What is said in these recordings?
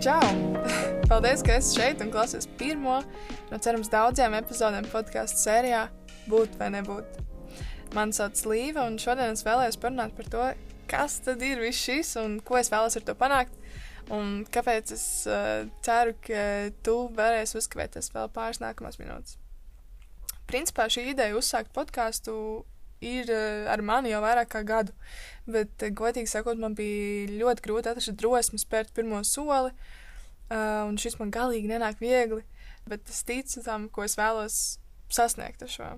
Čau! Paldies, ka esi šeit un klausies pirmo no cerams daudziem epizodēm podkāstu sērijā Būt vai nebūt. Mani sauc Līva, un šodien es vēlējos parunāt par to, kas tad ir viss šis un ko es vēlos ar to panākt. Un kāpēc es uh, ceru, ka tu varēsi uzkavēties vēl pāris nākamās minūtes. Principā šī ideja uzsākt podkāstu ir uh, ar mani jau vairāk kā gadu, bet, uh, godīgi sakot, man bija ļoti grūti atrast drosmi spērt pirmo soli, uh, un šis man galīgi nenāk viegli, bet es ticu tam, ko es vēlos sasniegt ar šo.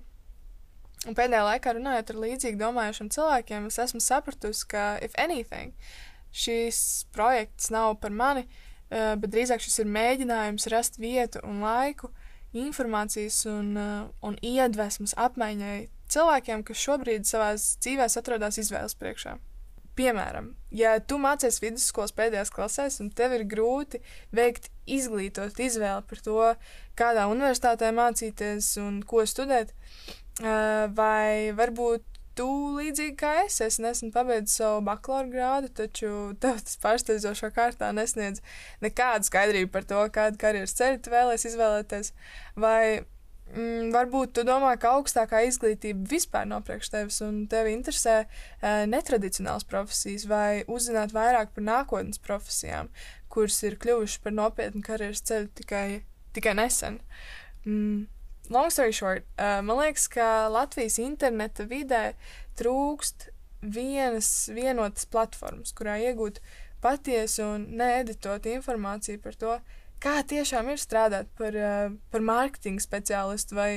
Un pēdējā laikā runājot ar līdzīgi domājušiem cilvēkiem, es esmu sapratusi, ka, if anything, šīs projekts nav par mani, bet drīzāk šis ir mēģinājums rast vietu un laiku informācijas un, un iedvesmas apmaiņai cilvēkiem, kas šobrīd savā dzīvē atrodas izvēles priekšā. Piemēram, ja tu mācies vidusskolas pēdējās klasēs, un tev ir grūti veikt izglītot izvēli par to, kādā universitātē mācīties un ko studēt, vai varbūt tu līdzīgi kā es, es nesen pabeidzu savu bakalaura grādu, taču tev tas pārsteidzošā kārtā nesniedz nekādu skaidrību par to, kādu karjeras ceļu tu vēlēsies izvēlēties, vai mm, varbūt tu domā, ka augstākā izglītība vispār nav priekš tevis un tevi interesē e, netradicionāls profesijas vai uzzināt vairāk par nākotnes profesijām, kuras ir kļuvušas par nopietnu karjeras ceļu tikai, tikai nesen. Mm long story short, uh, man liekas, ka Latvijas interneta vidē trūkst vienas vienotas platformas, kurā iegūt patiesu un needitotu informāciju par to, kā tiešām ir strādāt par, uh, par mārketinga speciālistu vai,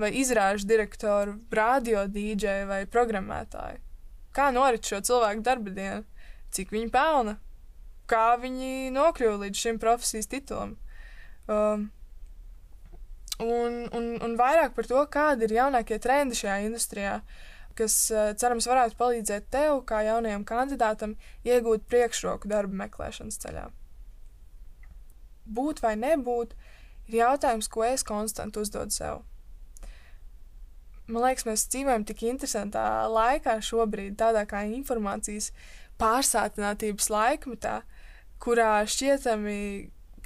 vai izrāžu direktoru, radio dīdžeju vai programmētāju. Kā norit šo cilvēku darba dienu, cik viņi pelna, kā viņi nokļuva līdz šim profesijas titulam. Um, un, un, un vairāk par to, kādi ir jaunākie trendi šajā industrijā, kas, eh, cerams, varētu palīdzēt tev, kā jaunajam kandidātam, iegūt priekšroku darba meklēšanas ceļā. Būt vai nebūt ir jautājums, ko es konstanti uzdodu sev. Man liekas, mēs dzīvojam tik interesantā laikā šobrīd, tādā kā informācijas pārsātinātības laikmetā, kurā šķietami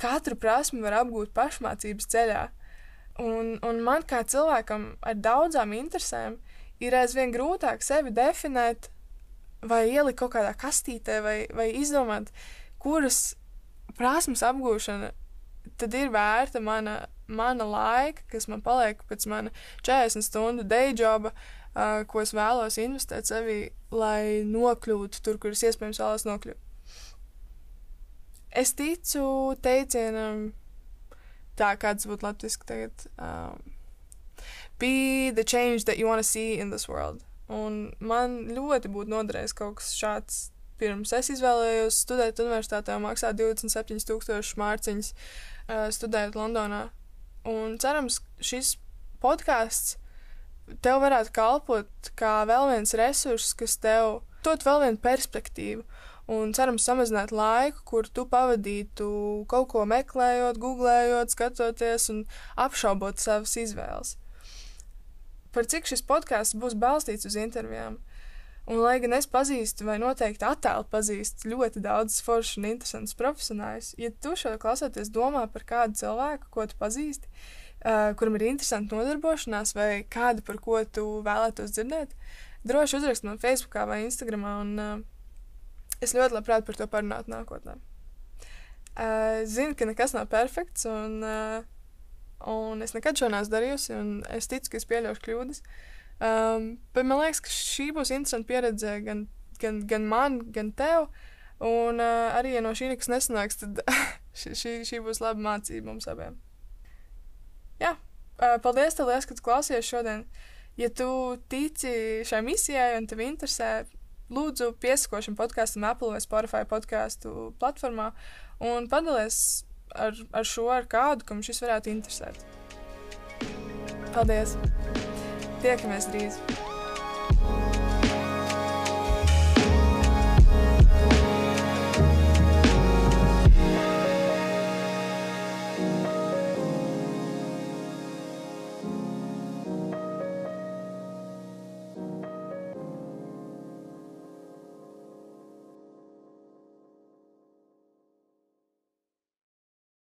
katru prasmi var apgūt pašmācības ceļā. Un, un man kā cilvēkam ar daudzām interesēm ir aizvien grūtāk sevi definēt, vai ielikt kaut kādā kastītē, vai, vai izdomāt, kuras prasmes apgūšana tad ir vērta mana, mana laika, kas man paliek pēc mana 40 stundu day joba, uh, ko es vēlos investēt sevī, lai nokļūtu tur, kur es iespējams vēlos nokļūt. Es ticu teicienam, tā kāds būtu latviski tagad. Um, be the change that you want to see in this world. Un man ļoti būtu noderējis kaut kas šāds. Pirms es izvēlējos studēt universitātē un maksāt 27,000 mārciņas uh, studēt Londonā. Un cerams, šis podkāsts tev varētu kalpot kā vēl viens resurss, kas tev dod vēl vienu perspektīvu un cerams samazināt laiku, kur tu pavadītu kaut ko meklējot, googlējot, skatoties un apšaubot savas izvēles. Par cik šis podkāsts būs balstīts uz intervijām. Un, lai gan es pazīstu, vai noteikti attēlu pazīstu ļoti daudz foršu un interesantus profesionāļus, ja tu šo klausoties domā par kādu cilvēku, ko tu pazīsti, uh, kuram ir interesanti nodarbošanās, vai kādu, par ko tu vēlētos dzirdēt, droši uzrakst man Facebook vai Instagram, un uh, es ļoti labprāt par to parunātu nākotnē. Uh, zinu, ka nekas nav perfekts, un, uh, un es nekad šo neesmu darījusi, un es ticu, ka es pieļaušu kļūdas. Um, bet man liekas, ka šī būs interesanta pieredze gan, gan, gan man, gan tev. Un uh, arī, ja no šī nekas nesanāks, tad šī, šī, būs laba mācība mums abiem. Jā, uh, paldies, tev, liels, ka tu klausies šodien. Ja tu tici šai misijai un tev interesē lūdzu piesako šim podkāstam Apple vai Spotify podkāstu platformā un padalies ar, ar šo ar kādu, kam šis varētu interesēt. Paldies! Tiekamies drīz!